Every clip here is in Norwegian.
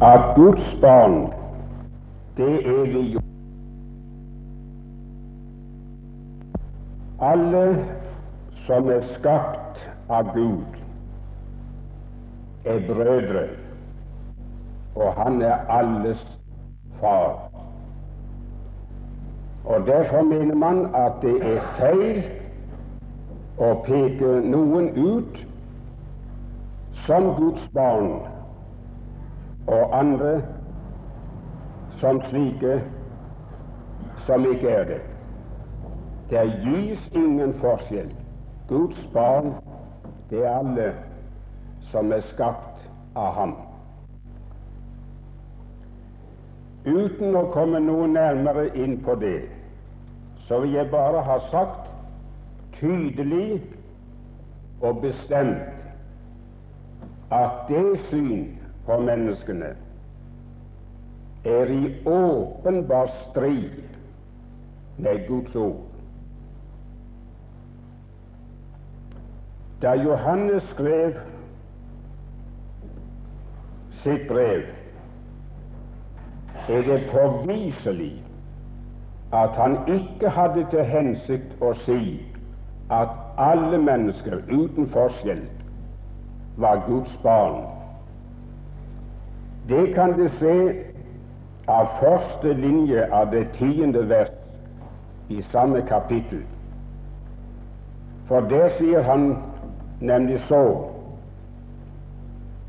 at Guds barn, det er vi jo. Alle som er skapt av Gud, er brødre, og han er alles far. Og Derfor mener man at det er feil å peke noen ut som Guds barn og andre som slike som ikke er det. Det gis ingen forskjell. Guds barn, det er alle som er skapt av Ham. Uten å komme noe nærmere inn på det, så vil jeg bare ha sagt tydelig og bestemt at det syn på menneskene er i åpenbar strid med Guds ord. Da Johannes skrev sitt brev, er det påviselig at han ikke hadde til hensikt å si at alle mennesker uten forskjell var Guds barn. Det kan du se av første linje av det tiende vers i samme kapittel. For der sier han nemlig så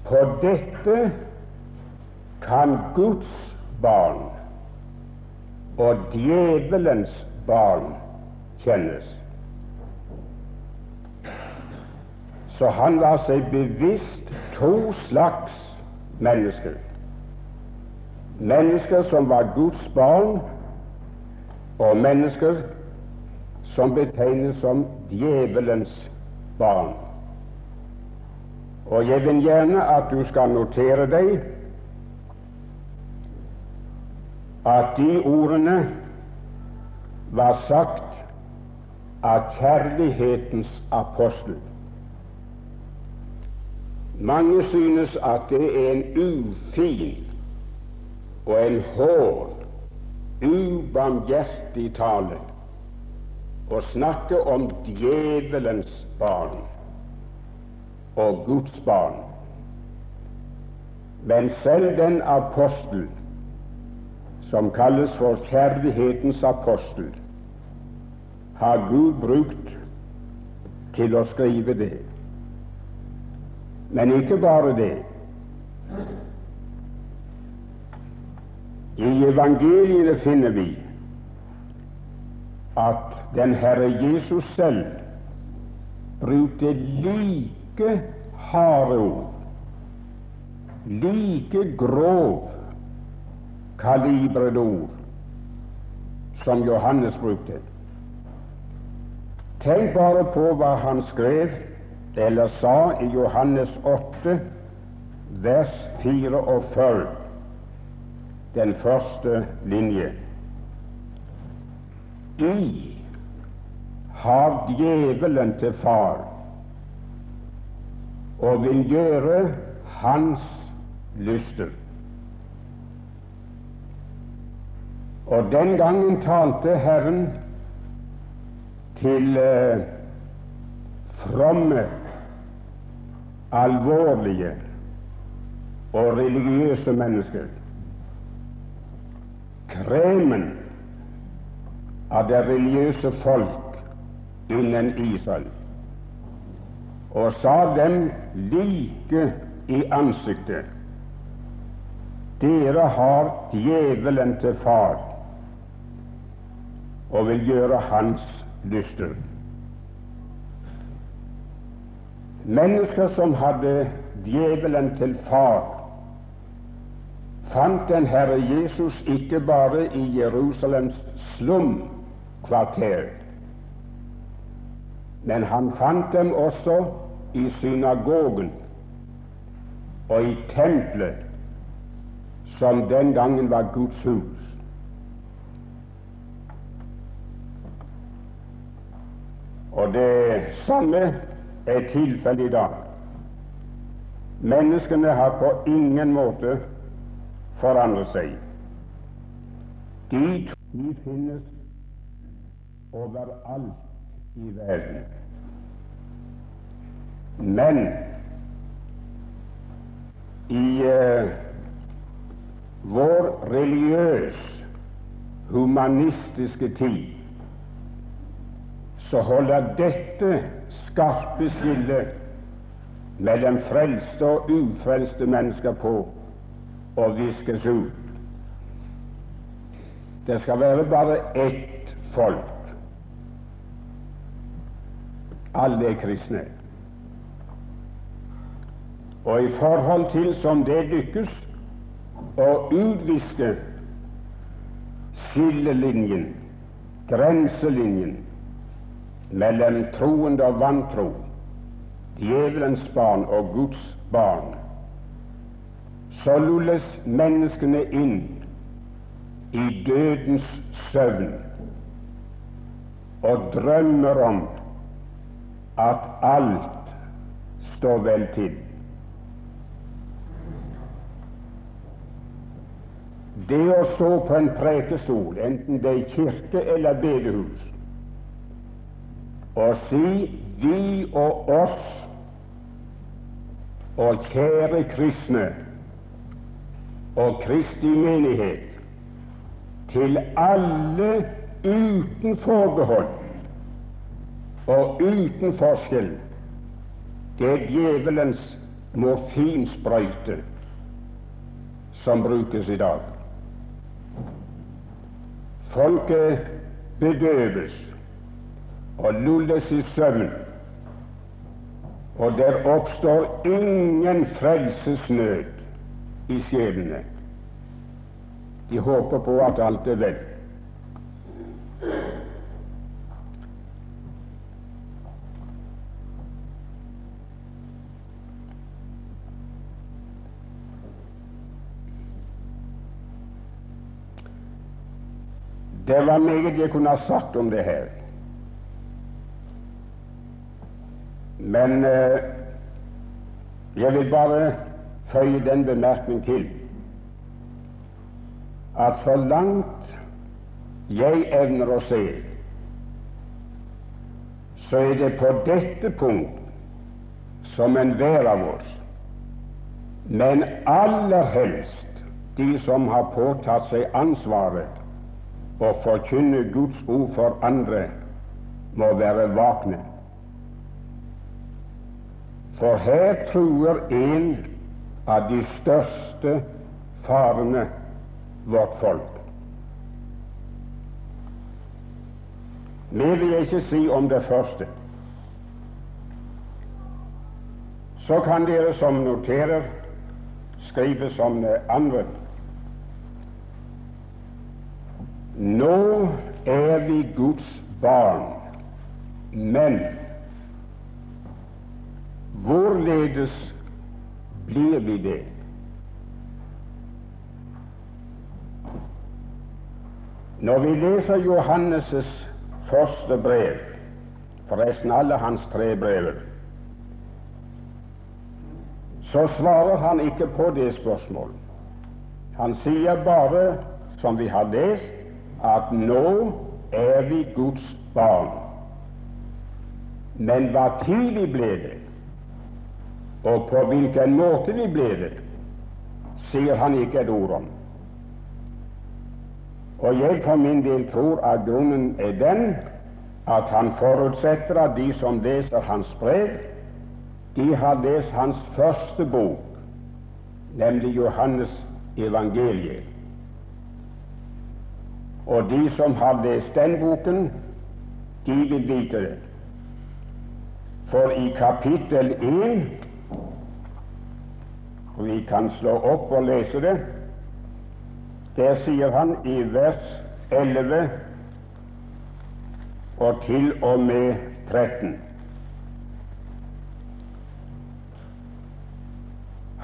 På dette kan Guds barn og djevelens barn kjennes. Så han var seg bevisst to slags mennesker. Mennesker som var Guds barn, og mennesker som betegnes som djevelens barn. Og jeg vil gjerne at du skal notere deg at de ordene var sagt av kjærlighetens apostel. Mange synes at det er en ufin og en hård, ubarmhjertig tale å snakke om djevelens barn og Guds barn. Men selv den apostel som kalles for kjærlighetens apostel, har Gud brukt til å skrive det. Men ikke bare det. I evangeliene finner vi at den Herre Jesus selv brukte like harde ord, like grov kalibrede ord som Johannes brukte. Tenk bare på hva han skrev eller sa i Johannes 8, vers 44, den første linje. I har djevelen til far og vil gjøre hans lyster. Og den gangen talte Herren til eh, fromme, alvorlige og religiøse mennesker. Kremen av det religiøse folk innen Israel, og sa dem like i ansiktet dere har djevelen til far og vil gjøre hans lyster. Mennesker som hadde djevelen til far, fant den Herre Jesus ikke bare i Jerusalems slumkvarter, men han fant dem også i synagogen og i tempelet, som den gangen var Guds hus. Og det samme er tilfellet i dag. Menneskene har på ingen måte forandret seg. De, de finnes overalt i verden. Men i uh, vår religiøs, humanistiske tid så holder dette skarpe skillet mellom frelste og ufrelste mennesker på og viskes ut. Det skal være bare ett folk. Alle er kristne. Og i forhold til som det lykkes å utviske skillelinjen, grenselinjen, mellom troende og vantro, djevelens barn og Guds barn, så lulles menneskene inn i dødens søvn og drømmer om at alt står vel til. Det å stå på en prekestol, enten det er kirke eller bedehus, og si 'vi og oss' og 'kjære kristne' og Kristi menighet til alle uten forbehold og uten forskjell. Det djevelens morfinsprøyte som brukes i dag. Folket bedøves og lulles i søvn, og der oppstår ingen frelsesnød i sjelene. De håper på at alt er vel. Det var meget jeg kunne ha sagt om det her. Men eh, jeg vil bare føye den bemerkning til at så langt jeg evner å se, så er det på dette punkt som enhver av oss, men aller helst de som har påtatt seg ansvaret å forkynne Guds ord for andre, må være vakne. For her truer en av de største farene vårt folk. Mer vil jeg ikke si om det første. Så kan dere som noterer, skrive som det andre. Nå er vi Guds barn, men Hvorledes blir vi det? Når vi leser Johannes' første brev, forresten alle hans tre brever, så svarer han ikke på det spørsmålet. Han sier bare, som vi har lest, at nå er vi Guds barn. Men hva tidlig ble det? Og på hvilken måte de ble det, sier han ikke et ord om. Og jeg for min del tror at grunnen er den at han forutsetter at de som leser hans brev, de har lest hans første bok, nemlig Johannes evangeliet. Og de som har lest den boken, de vil vite det. For i kapittel 1 og Vi kan slå opp og lese det. Der sier han i vers 11 og til og med 13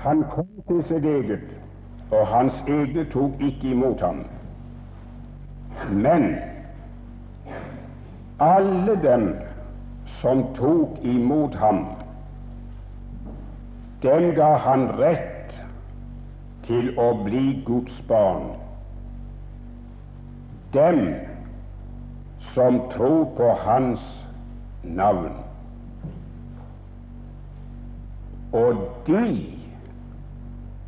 Han kom til sitt eget, og hans egne tok ikke imot ham. Men alle dem som tok imot ham, dem ga han rett til å bli Guds barn. Dem som tror på Hans navn. Og de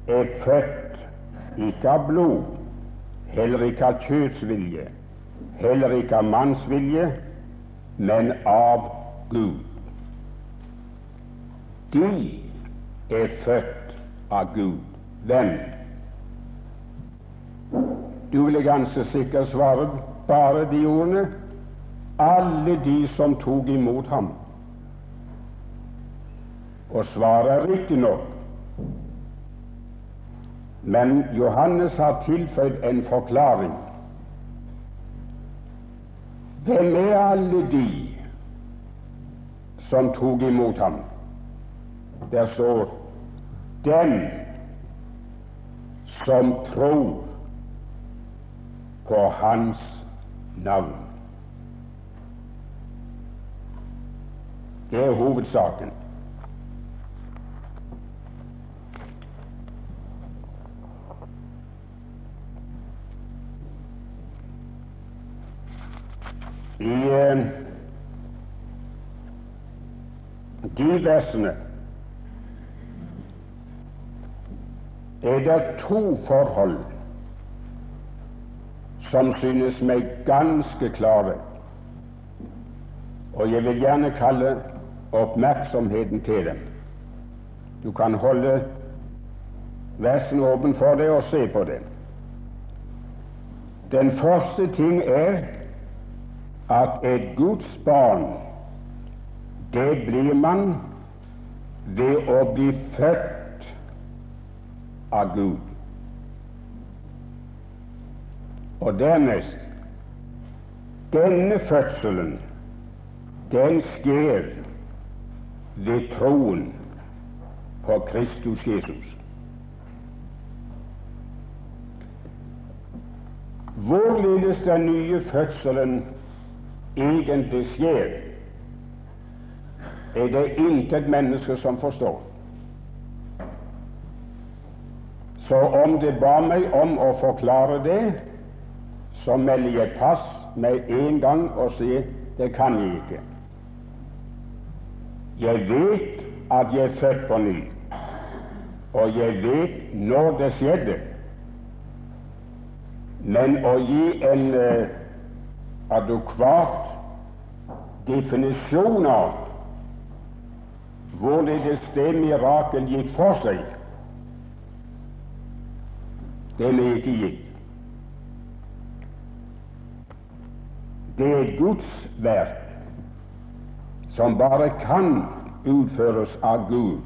er født ikke av blod, heller ikke av kjøtsvilje, heller ikke av mannsvilje, men av Gud. De er født av Gud. Hvem? Du ville ganske sikkert svare bare de ordene alle de som tok imot ham. Og svaret er riktignok. Men Johannes har tilføyd en forklaring. Hvem er alle de som tok imot ham? Der står den som tror på Hans navn. Det er hovedsaken. I eh, de versene er det to forhold som synes meg ganske klare, og jeg vil gjerne kalle oppmerksomheten til dem. Du kan holde versen åpen for deg og se på det. Den første ting er at et Guds barn, det blir man ved å bli født av Gud. Og dernest denne fødselen, den skjer ved troen på Kristus Jesus. Hvorledes den nye fødselen egentlig skjer, er det intet menneske som forstår. Så om det ba meg om å forklare det, så melder jeg pass med en gang og sier det kan jeg ikke. Jeg vet at jeg er født på ny, og jeg vet når det skjedde. Men å gi en eh, adekvat definisjon av hvorledes det mirakel gikk for seg, det ikke gitt. Det er Guds verk som bare kan utføres av Gud,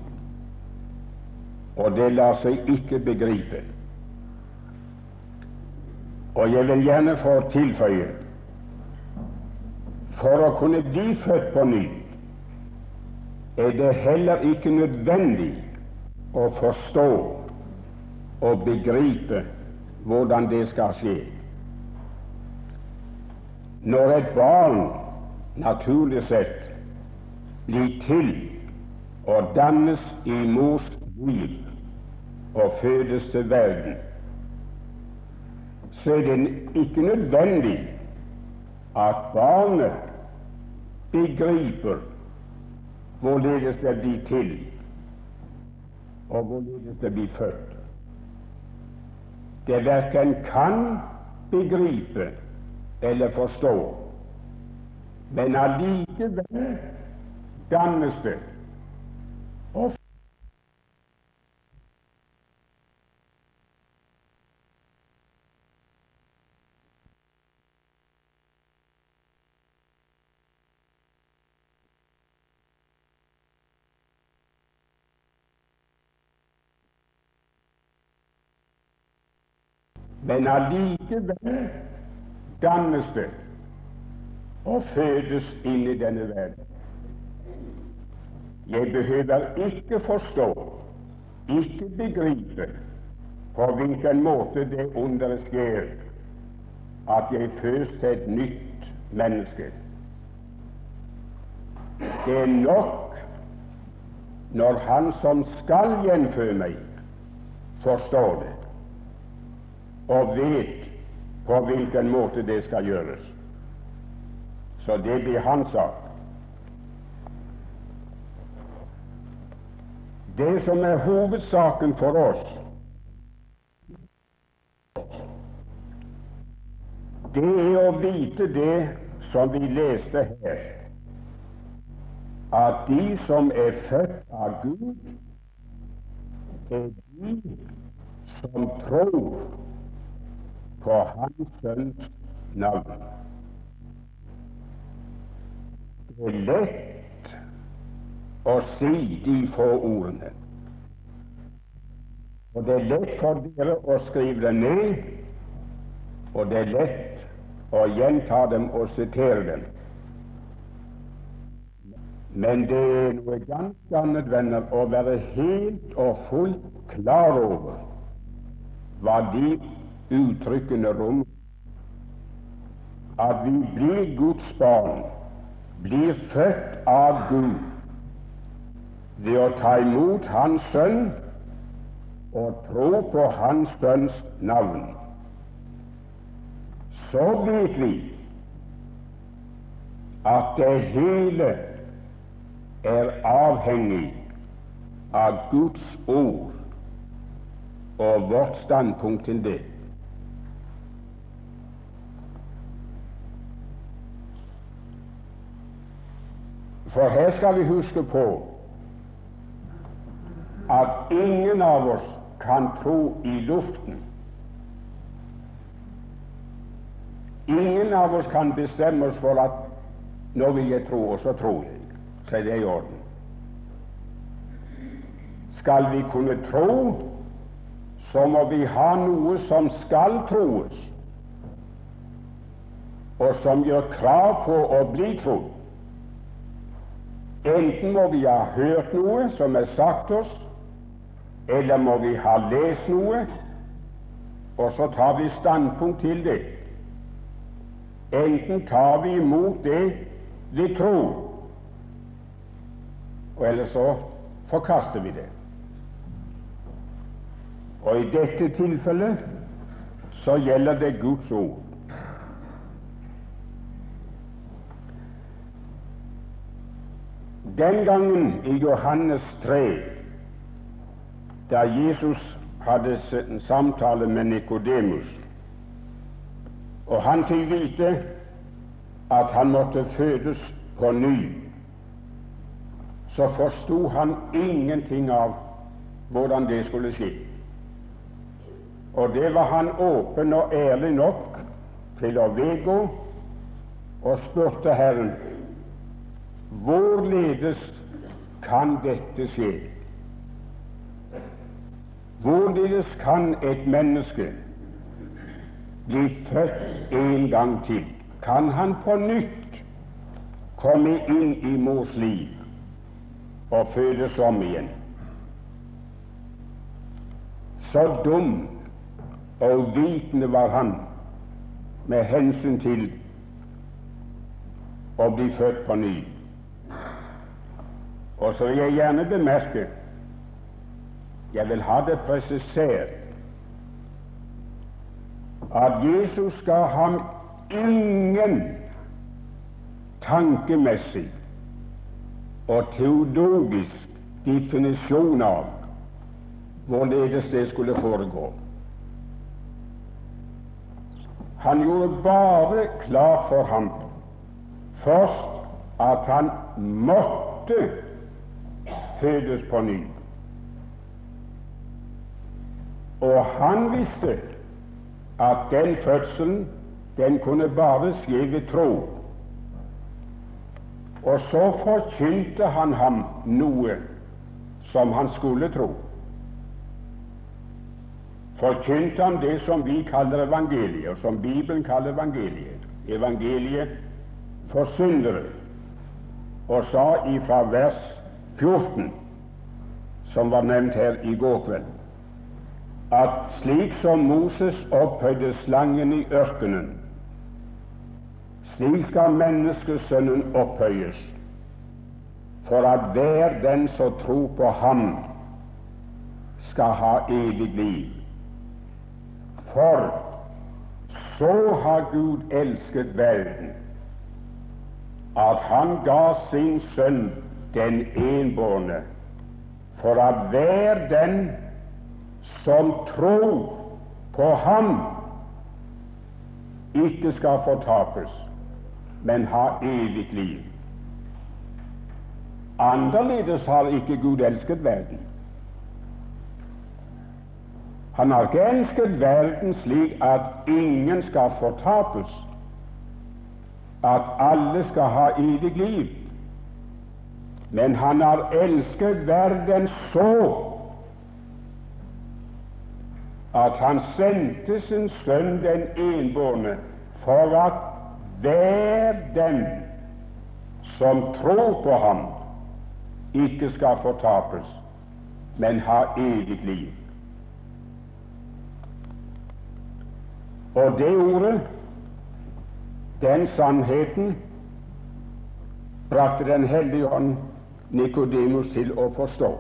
og det lar seg ikke begripe. Og jeg vil gjerne få tilføye for å kunne bli født på ny er det heller ikke nødvendig å forstå å begripe hvordan det skal skje. Når et barn naturlig sett blir til og dannes i mors liv og fødes til verden, så er det ikke nødvendig at barnet begriper hvorledes det blir til, og hvorledes det blir født det verken kan begripe eller forstå, men allikevel dannes det Men allikevel dannes det og fødes inn i denne verden. Jeg behøver ikke forstå, ikke begripe på hvilken måte det underet skjer at jeg fødes til et nytt menneske. Det er nok når han som skal gjenføde meg, forstår det og vet på hvilken måte det skal gjøres. Så det blir hans sak. Det som er hovedsaken for oss, det er å vite det som vi leste her, at de som er født av Gud, er de som tror på Hans Sønns navn. Det er lett å si de få ordene. Og det er lett for dere å skrive dem ned, og det er lett å gjenta dem og sitere dem. Men det er noe ganske annet, venner, å være helt og fullt klar over hva de uttrykkene rom At vi blir Guds barn, blir født av Gud ved å ta imot Hans Sønn og tro på Hans Sønns navn. Så vet vi at det hele er avhengig av Guds ord og vårt standpunkt til det. For her skal vi huske på at ingen av oss kan tro i luften. Ingen av oss kan bestemme oss for at nå vil jeg tro, og så tror jeg. Så er det i orden. Skal vi kunne tro, så må vi ha noe som skal troes, og som gjør krav på å bli trodd. Enten må vi ha hørt noe som er sagt oss, eller må vi ha lest noe, og så tar vi standpunkt til det. Enten tar vi imot det vi tror, og ellers så forkaster vi det. Og i dette tilfellet så gjelder det Guds ord. Den gangen i Johannes 3, da Jesus hadde en samtale med Nikodemus, og han fikk vite at han måtte fødes på ny, så forsto han ingenting av hvordan det skulle skje. Og det var han åpen og ærlig nok til å vedgå, og spurte Herren Hvorledes kan dette skje? Hvorledes kan et menneske bli født en gang til? Kan han på nytt komme inn i mors liv og fødes om igjen? Så dum og vitende var han med hensyn til å bli født på ny. Og så vil jeg gjerne bemerke jeg vil ha det presisert at Jesus ga ham ingen tankemessig og teologisk definisjon av hvorledes det skulle foregå. Han gjorde bare klart for ham først at han måtte fødes på ny. Og han visste at den fødselen den kunne bare skje ved tro. Og så forkynte han ham noe som han skulle tro. Forkynte han det som vi kaller evangeliet, og som Bibelen kaller evangeliet. Evangeliet for syndere. Og sa ifra vers 14, som var nevnt her i går kveld, at slik som Moses opphøyde slangen i ørkenen, slik skal menneskesønnen opphøyes, for at hver den som tror på ham, skal ha evig liv. For så har Gud elsket verden, at han ga sin sønn den enbårne, for at hver den som tror på ham, ikke skal fortapes, men ha evig liv. Annerledes har ikke Gud elsket verden. Han har ikke elsket verden slik at ingen skal fortapes, at alle skal ha evig liv. Men han har elsket verden så at han sendte sin sønn den enbårne for at hver den som tror på ham, ikke skal fortapes, men ha evig liv. Og det ordet, den sannheten, brakte Den hellige ånd Nikodemus til å forstå.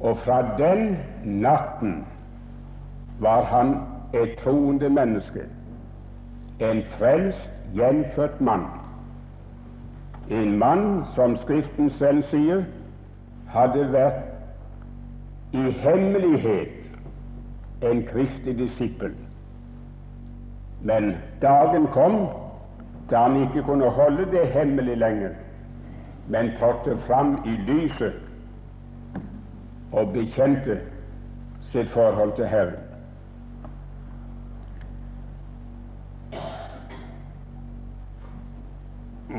Og fra den natten var han et troende menneske, en frelst, gjenfødt mann. En mann, som Skriften selv sier, hadde vært i hemmelighet en kristig disippel. Men dagen kom da han ikke kunne holde det hemmelig lenger, men trådte fram i lyset og bekjente sitt forhold til Herren.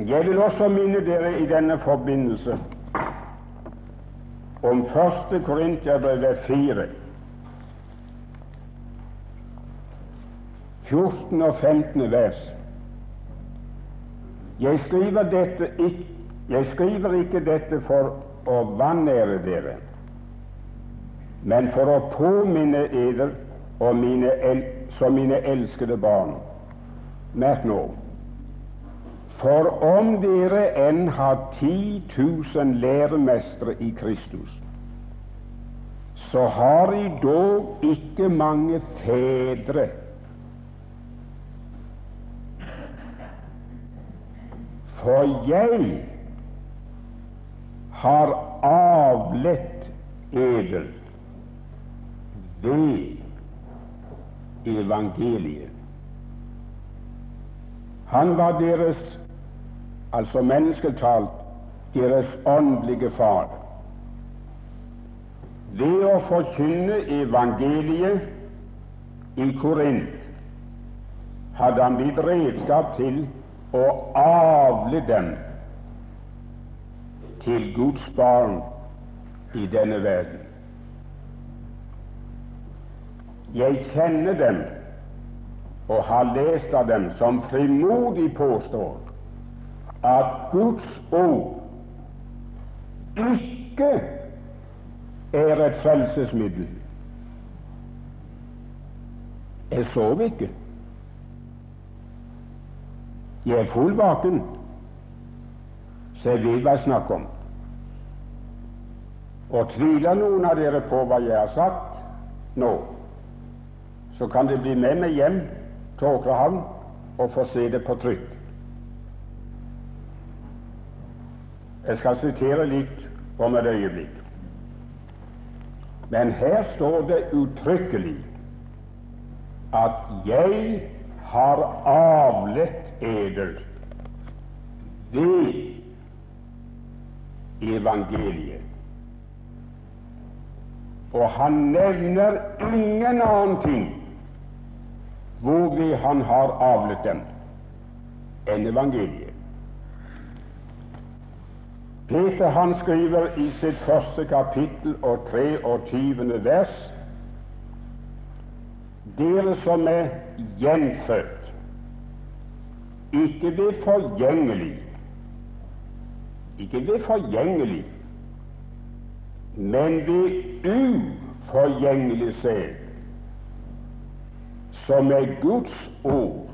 Jeg vil også minne dere i denne forbindelse om 1. Korinterbrev 4, 14 og 15 vers. Jeg skriver, dette, jeg skriver ikke dette for å vanære dere, men for å påminne eder mine som mine elskede barn. Merk nå for om dere enn har 10 000 læremestere i Kristus, så har I dog ikke mange fedre. For jeg har avlet edel ved evangeliet. Han var deres, altså mennesketalt, deres åndelige far. Ved å forkynne evangeliet i Korint hadde han blitt redskap til å avle dem til Guds barn i denne verden. Jeg kjenner dem og har lest av dem som frimodig påstår at Guds ord ikke er et frelsesmiddel. Jeg sov ikke. Jeg er full vaken, så jeg vil jeg snakker om. Og tviler noen av dere på hva jeg har sagt nå, så kan det bli med meg hjem til Åkrehavn og få se det på trykk. Jeg skal sitere litt om et øyeblikk. Men her står det uttrykkelig at 'jeg har avlet eder ved evangeliet'. Og han nevner ingen annen ting hvorved han har avlet dem enn evangeliet. Peter han skriver i sitt første kapittel og 23. vers dere som er gjenfødt, ikke ved forgjengelig, ikke ved forgjengelig, men ved uforgjengelig sæd, som er Guds ord,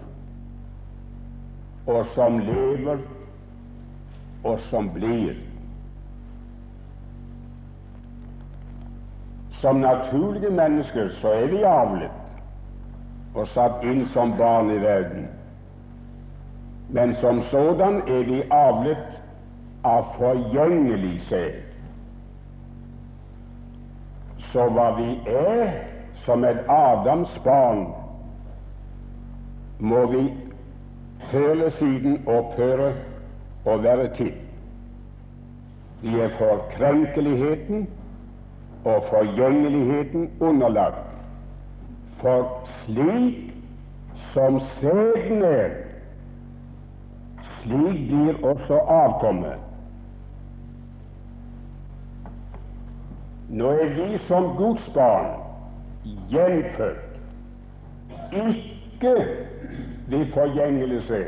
og som lever og som blir. Som naturlige mennesker så er vi avlet og satt inn som barn i verden. Men som sådan er vi avlet av forgjengelig sæd. Så hva vi er som et Adams barn, må vi føle siden opphøre å være til. Vi er for krenkeligheten og forgjengeligheten underlagt. For slik som sæden er, slik blir også avkommet. Nå er vi som Guds barn gjenfødt, ikke ved forgjengelse,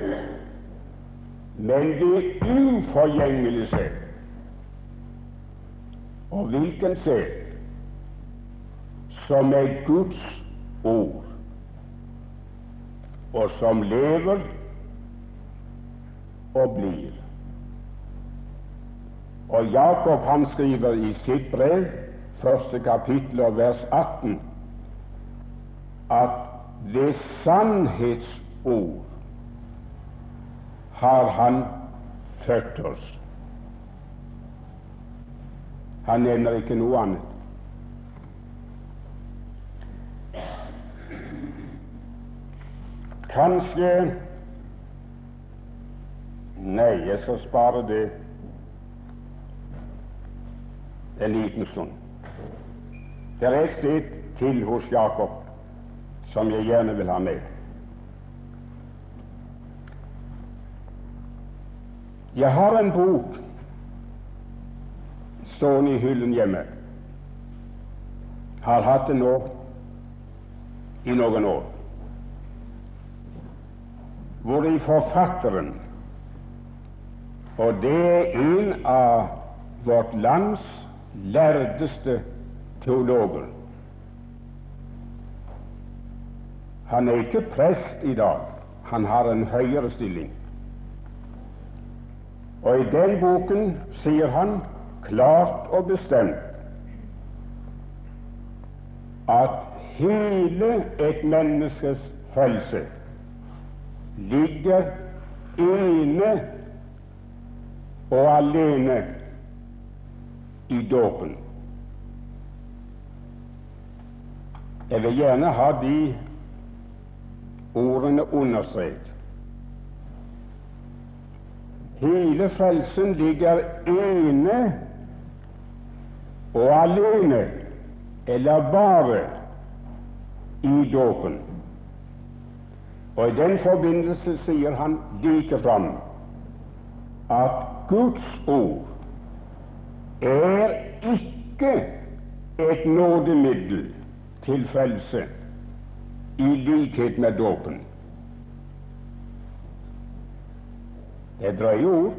men ved uforgjengelse. Og hvilken sæd? Som er Guds ord, og som lever og blir. Og Jakob han skriver i sitt brev, første kapittel og vers 18, at ved sannhetsord har han født oss. Han nevner ikke noe annet. Kanskje Nei, jeg skal spare det en liten stund. Det er et sted til hos Jakob som jeg gjerne vil ha med. Jeg har en bok stående i hyllen hjemme. Har hatt den nå i noen år. Hvor i forfatteren, og det er en av vårt lands lærdeste teologer Han er ikke prest i dag, han har en høyere stilling. Og i den boken sier han klart og bestemt at hele et menneskes frelse ligger ene og alene i dåpen. Jeg vil gjerne ha de ordene understreket. Hele frelsen ligger ene og alene, eller bare, i dåpen. Og i den forbindelse sier han like fram at Guds ord er ikke et nådemiddel til frelse i likhet med dåpen. Det er ord.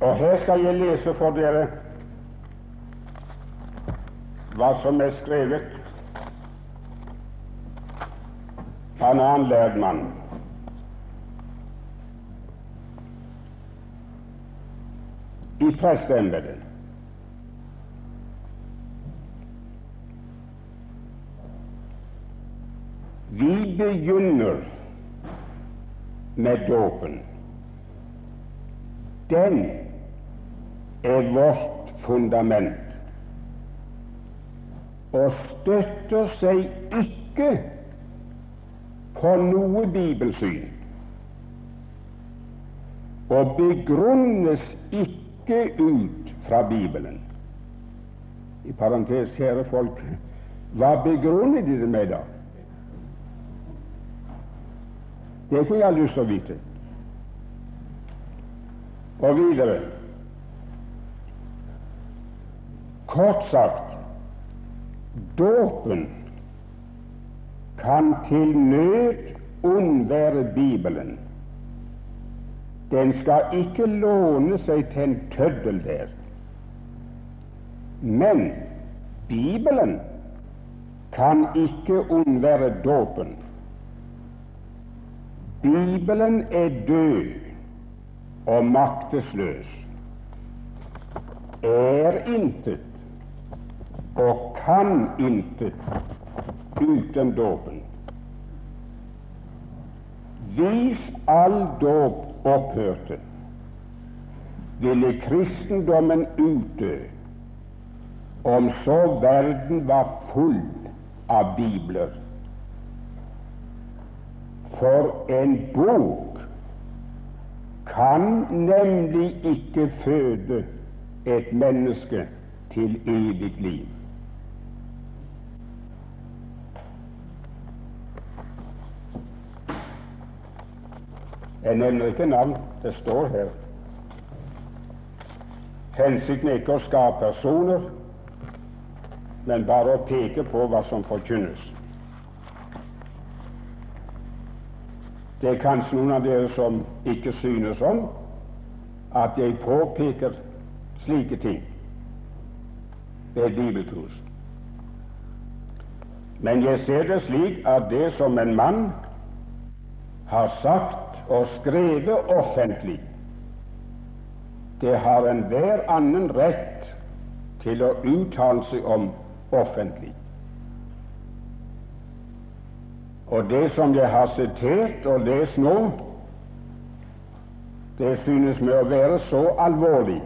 Og her skal jeg lese for dere hva som er skrevet av en annen lærd mann. I prestembetet. Begynner med dåpen. Den er vårt fundament og støtter seg ikke på noe bibelsyn og begrunnes ikke ut fra Bibelen. I parentes, kjære folk, hva begrunner de det med, da? Det kunne jeg ha lyst til å vite. Og videre Kort sagt dåpen kan til nød unnvære Bibelen. Den skal ikke låne seg til en tøddel der. Men Bibelen kan ikke unnvære dåpen. Bibelen er død og maktesløs, er intet og kan intet uten dåpen. Hvis all dåp opphørte, ville kristendommen utdø, om så verden var full av bibler. For en bok kan nemlig ikke føde et menneske til evig liv. Jeg nevner ikke navn, det står her. Hensikten er ikke å skape personer, men bare å peke på hva som forkynnes. Det er kanskje noen av dere som ikke synes om at jeg påpeker slike ting ved bibelkurs. Men jeg ser det slik at det som en mann har sagt og skrevet offentlig, det har enhver annen rett til å uttale seg om offentlig. Og det som jeg har sitert og lest nå, det synes meg å være så alvorlig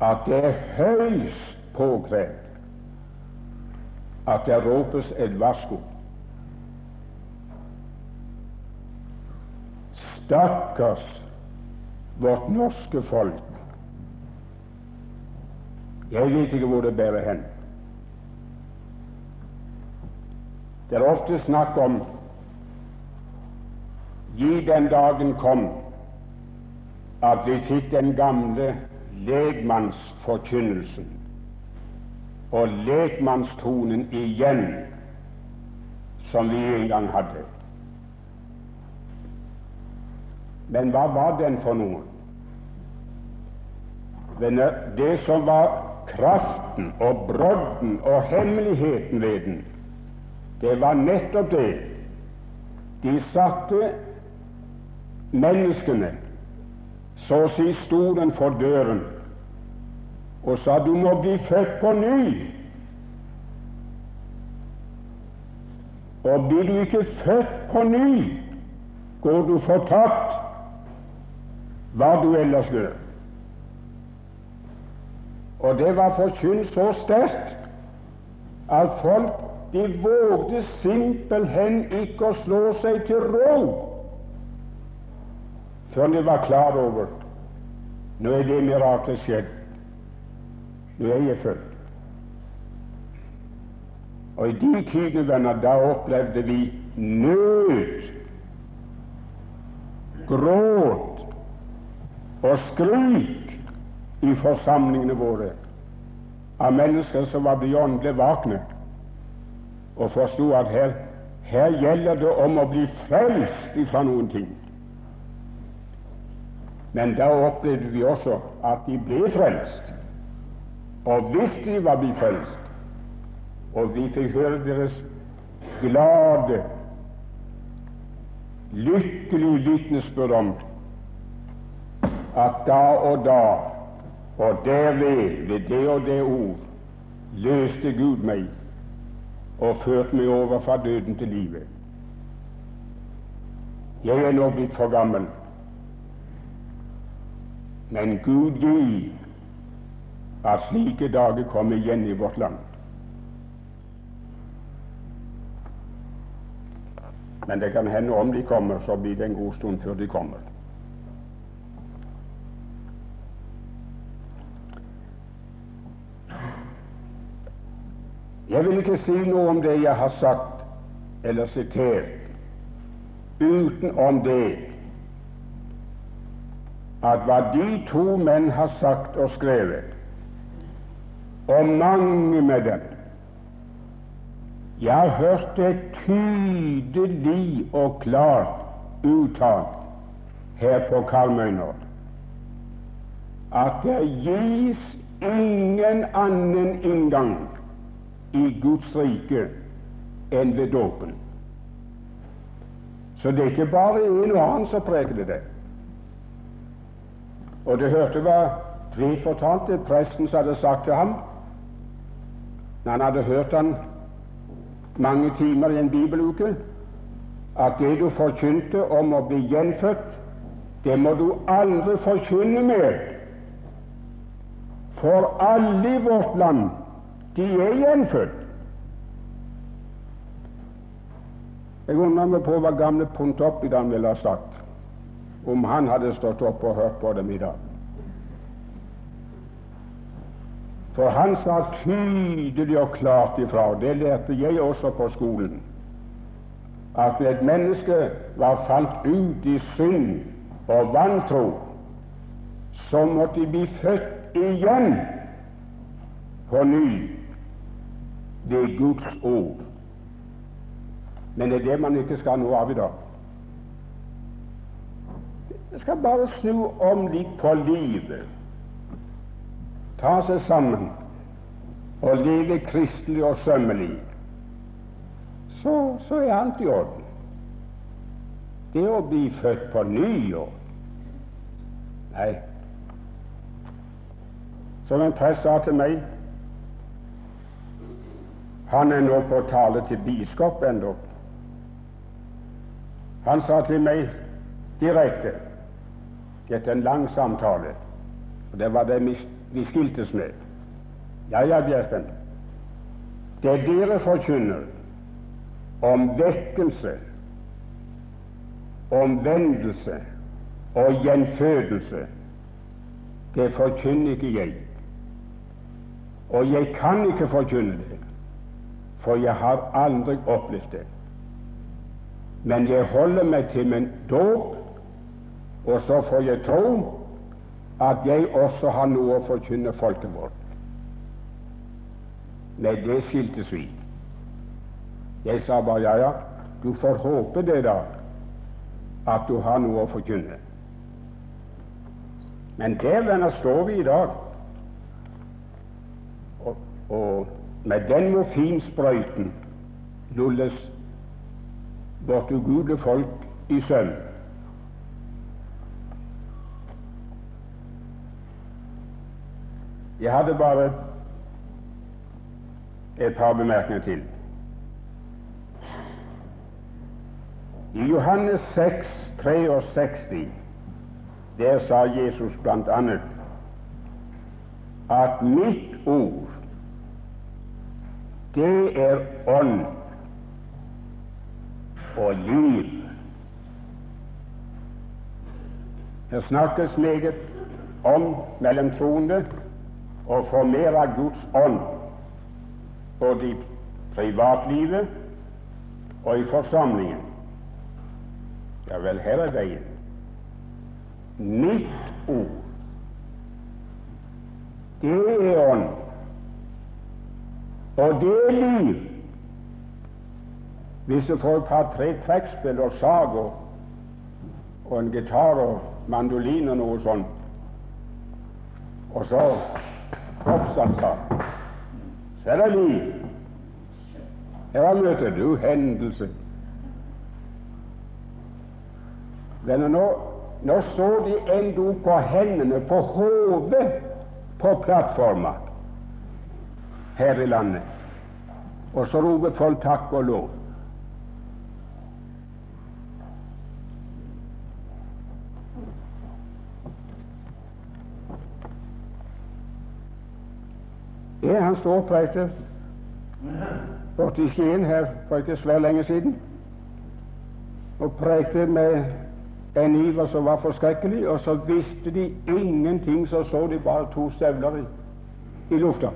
at det er høyst påkrevd at det ropes et varsko. Stakkars vårt norske folk. Jeg vet ikke hvor det bærer hen. Det er ofte snakk om gi den dagen kom at vi fikk den gamle legmannsforkynnelsen og lekmannstonen igjen, som vi en gang hadde. Men hva var den for noen? Det som var kraften og brodden og hemmeligheten ved den, det var nettopp det de satte menneskene så å si stolen for døren og sa du må bli født på ny. Og blir du ikke født på ny, går du fortapt, hva du ellers gjør. Og det var forkynt så sterkt at folk de vågde simpelthen ikke å slå seg til ro før de var klar over nå er det miraklet skjedd. Nå er jeg født. Og i de tidene, venner, da opplevde vi nød, gråt og skrik i forsamlingene våre av mennesker som var beyond vakne og forsto at her, her gjelder det om å bli frelst fra noen ting. Men da opplevde vi også at de ble frelst. Og hvis de var blitt frelst, og vi fikk høre deres glade, lykkelige vitnesbyrd om at da og da og derved, ved det og det ord, løste Gud meg og ført meg over fra døden til livet. Jeg er nå blitt for gammel, men Gud gi at slike dager kommer igjen i vårt land. Men det kan hende om de kommer, så blir det en god stund før de kommer. Jeg vil ikke si noe om det jeg har sagt eller sitert, utenom det at hva de to menn har sagt og skrevet, og mange med dem Jeg har hørt det tydelig og klart uttalt her på Karmøy nå at det gis ingen annen inngang i Guds rike enn ved dåpen. Så det er ikke bare en og annen som preker det. Og du hørte hva Tveit fortalte, presten som hadde sagt til ham når han hadde hørt han mange timer i en bibeluke, at det du forkynte om å bli gjenfødt, det må du aldri forkynne mer. For alle i vårt land, de er gjenfødt. Jeg undrer meg på hva gamle Pontoppidan ville ha sagt om han hadde stått opp og hørt på dem i dag. For han sa tydelig og klart ifra, det lærte jeg også på skolen, at et menneske var falt ut i synd og vantro, så måtte de bli født igjen på ny ved Guds ord. Men det er det man ikke skal nå av i dag. Jeg skal bare snu om litt på livet ta seg sammen og leve kristelig og sømmelig, så, så er alt i orden. Det å bli født på ny og Nei. Som en prest sa til meg Han er nå på tale til biskop ennå. Han sa til meg direkte etter en lang samtale, og det var det vi skiltes med. Ja, ja, Bjerken, det dere forkynner om vekkelse, omvendelse og gjenfødelse, det forkynner ikke jeg. Og jeg kan ikke forkynne det, for jeg har aldri opplevd det. Men jeg holder meg til min dåp, og så får jeg tro at jeg også har noe å forkynne folket vårt. Nei, det skiltes vi. Jeg sa bare ja, ja, du får håpe det, da, at du har noe å forkynne. Men der, venner, står vi i dag. Og, og med den morfinsprøyten lulles vårt ugudelige folk i søvn. Jeg hadde bare et par bemerkninger til. I Johannes 6, 63, der sa Jesus bl.a. at mitt ord, det er ånd og liv. Det snakkes meget om mellom troende å få mer av Guds ånd både i privatlivet og i forsamlingen. Ja vel, her er veien. Mitt ord, det er ånd, og det liv. Visse folk har par-tre trekkspill og sag og, og en gitar og mandolin og noe sånt, og så kroppsanslag. Så er det liv. Her møter du hendelse. Venner, nå, nå så de enda på hendene, på hodet, på plattforma her i landet. Og så roper folk takk og lov. Ja, han står og preker borte i Skien her for ikke svært lenge siden. Og prekte med en iver som var forskrekkelig, og så visste de ingenting, så så de bare to støvler i, i lufta.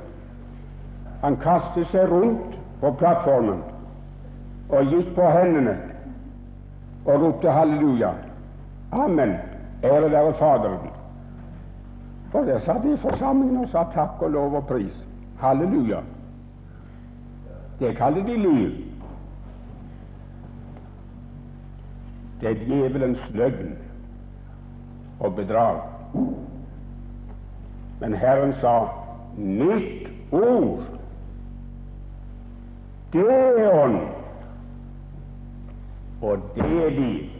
Han kastet seg rundt på plattformen og gikk på hendene og ropte halleluja. Amen. Ære være Faderen. For der satt de i forsamlingen og sa takk og lov og pris. Halleluja. Det kaller de liv. Det er djevelens løgn og bedrag. Men Herren sa nytt ord, det er ånd og det er liv.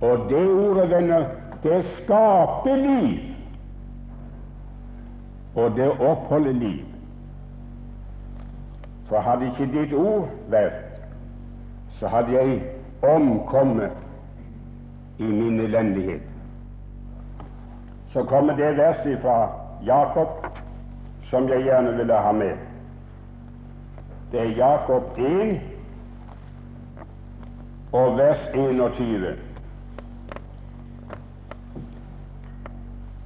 Og det ordet, venner, det skaper liv, og det oppholder liv. For hadde ikke ditt ord vært, så hadde jeg omkommet i min elendighet. Så kommer det verset fra Jakob som jeg gjerne ville ha med. Det er Jakob 1 og vers 21.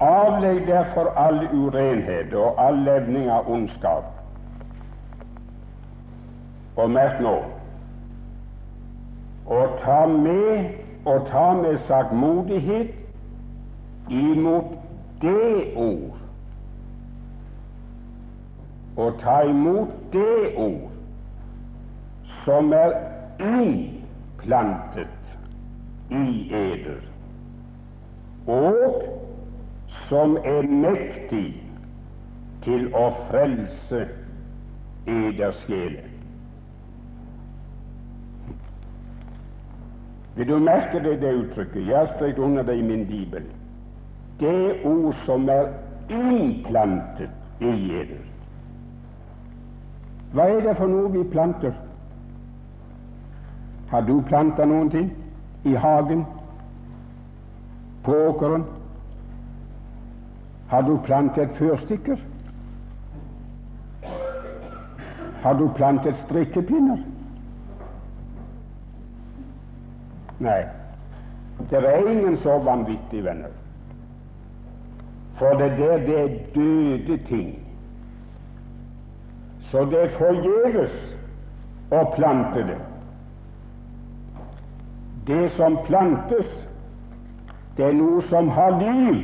Avlegg derfor all urenhet og all levning av ondskap. Og merk nå og ta med og ta med sagmodighet imot det ord, og ta imot det ord som er innplantet i eder, og som er mektig til å frelse eders sjeler. Vil du merke deg det uttrykket? Jeg har strekt under det i min bibel. Det ord som er innplantet i eder. Hva er det for noe vi planter? Har du planta noen ting? I hagen? På åkeren? Har du plantet fyrstikker? Har du plantet strikkepinner? Nei, det er ingen så vanvittige venner. For det der, det er døde ting. Så det er forgjeves å plante det. Det som plantes, det er noe som har liv,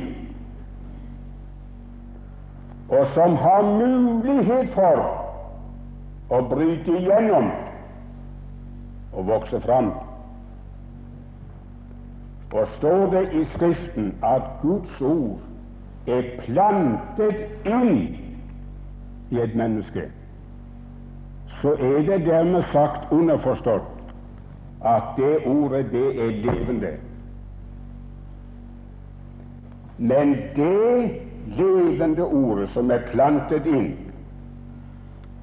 og som har mulighet for å bryte igjennom og vokse fram. Og står det i Skriften at Guds ord er plantet inn i et menneske, så er det dermed sagt underforstått at det ordet, det er levende. Men det levende ordet som er plantet inn,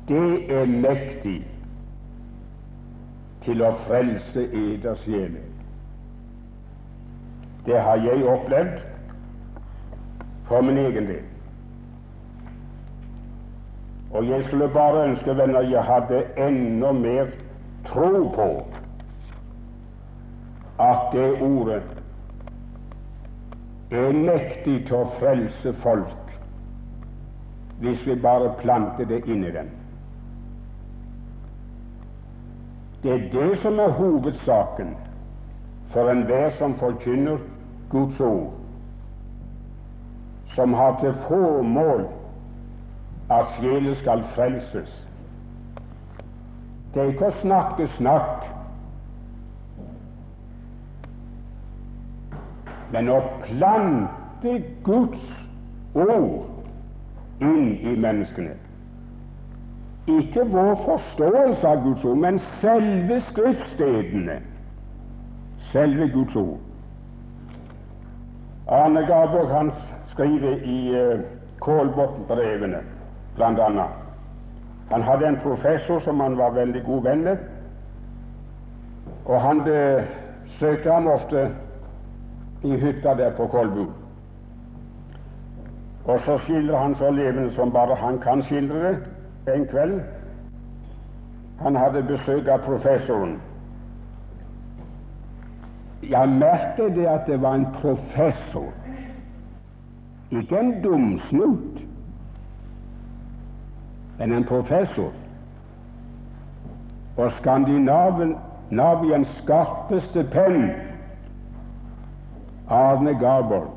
det er mektig til å frelse eders sjeler. Det har jeg opplevd for min egen del. Og jeg skulle bare ønske, venner, jeg hadde enda mer tro på at det ordet er mektig til å frelse folk hvis vi bare planter det inn i dem. Det er det som er hovedsaken for enhver som forkynner Guds ord, som har til formål at sjelen skal frelses. Det er ikke å snakke snakk, men å plante Guds ord inn i menneskene. Ikke vår forståelse av Guds ord, men selve skriftstedene, selve Guds ord. Arne Garborg han skriver i uh, Kålbotn-brevene bl.a. Han hadde en professor som han var veldig god venn med, og han besøkte ham ofte i hytta der på Kolbu. Og så skildrer han så levende som bare han kan skildre det en kveld. Han hadde besøk av professoren. Jeg merket det at det var en professor, ikke en dumsnut, men en professor. Og Skandinaviens skarpeste penn, Arne Garborg.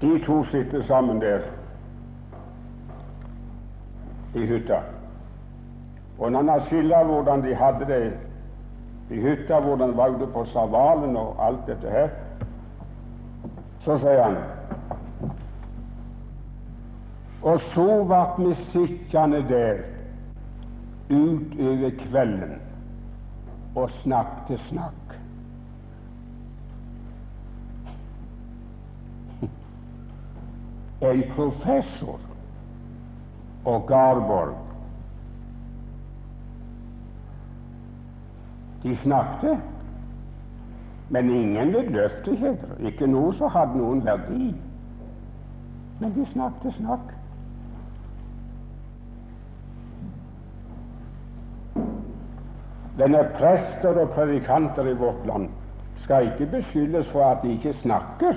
De to sitter sammen der i hytta. Og når han skildrer hvordan de hadde det i hytta hvordan de var på Savalen og alt dette her. Så sier han Og så ble vi sittende der utover kvelden og snakket snakk. En professor og Garborg De snakket, men ingen vidløftigheter, ikke noe som hadde noen verdi. Men de snakket snakk. Denne prester og predikanter i vårt land skal ikke beskyldes for at de ikke snakker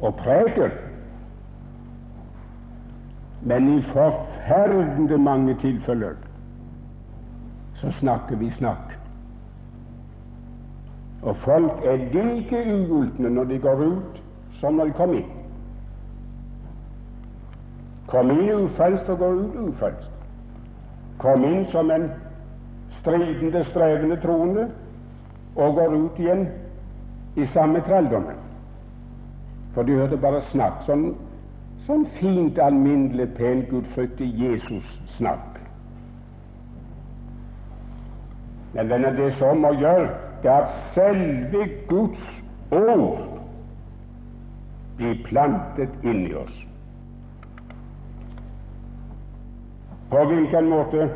og preker, men i forferdende mange tilfeller så snakker vi snakk. Og folk er like ugultne når de går ut, som når de kommer inn. Kom inn ufrelst og går ut ufrelst. Kom inn som en stridende, strevende troende og går ut igjen i samme trelldommen. For de hørte bare snakk, sånn, sånn fint, alminnelig, pen, Jesus-snakk. Men det er det som må gjøre, det er at selve Guds ord blir plantet inni oss. På hvilken måte?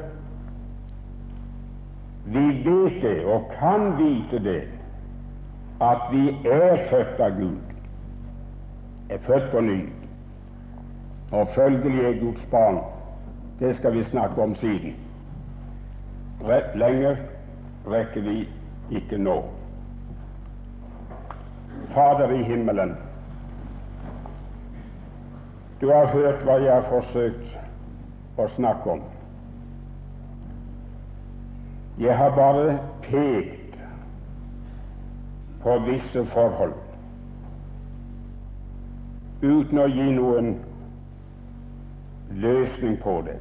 Vi vet det, og kan vite det, at vi er født av Gud, er født på ny, og følgelig er Guds barn. Det skal vi snakke om siden. Rett lenger rekker vi ikke nå. Fader i himmelen, du har hørt hva jeg har forsøkt å snakke om. Jeg har bare pekt på visse forhold uten å gi noen løsning på det.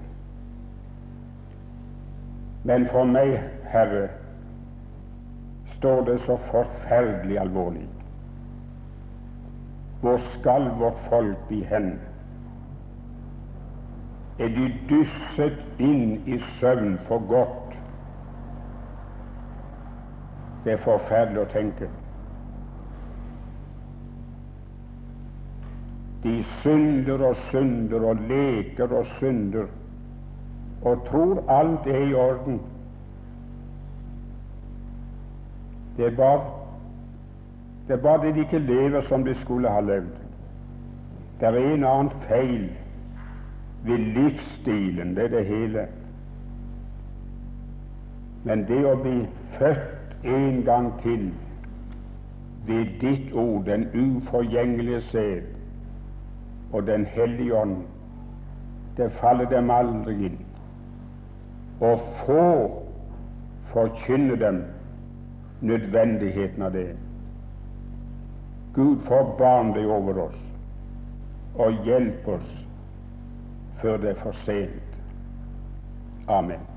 Men for meg, Herre, står det så forferdelig alvorlig. Hvor skal vårt folk bli hen? Er de dysset inn i søvn for godt? Det er forferdelig å tenke. De synder og synder og leker og synder og tror alt er i orden. Det er bare det er det de ikke lever som de skulle ha levd. Det er en annen feil ved livsstilen, det er det hele. Men det å bli født en gang til ved ditt ord, den uforgjengelige sæd og Den hellige ånd. Det faller dem aldri inn. Og få forkynne dem nødvendigheten av det. Gud forbarm deg over oss og hjelp oss før det er for sent. Amen.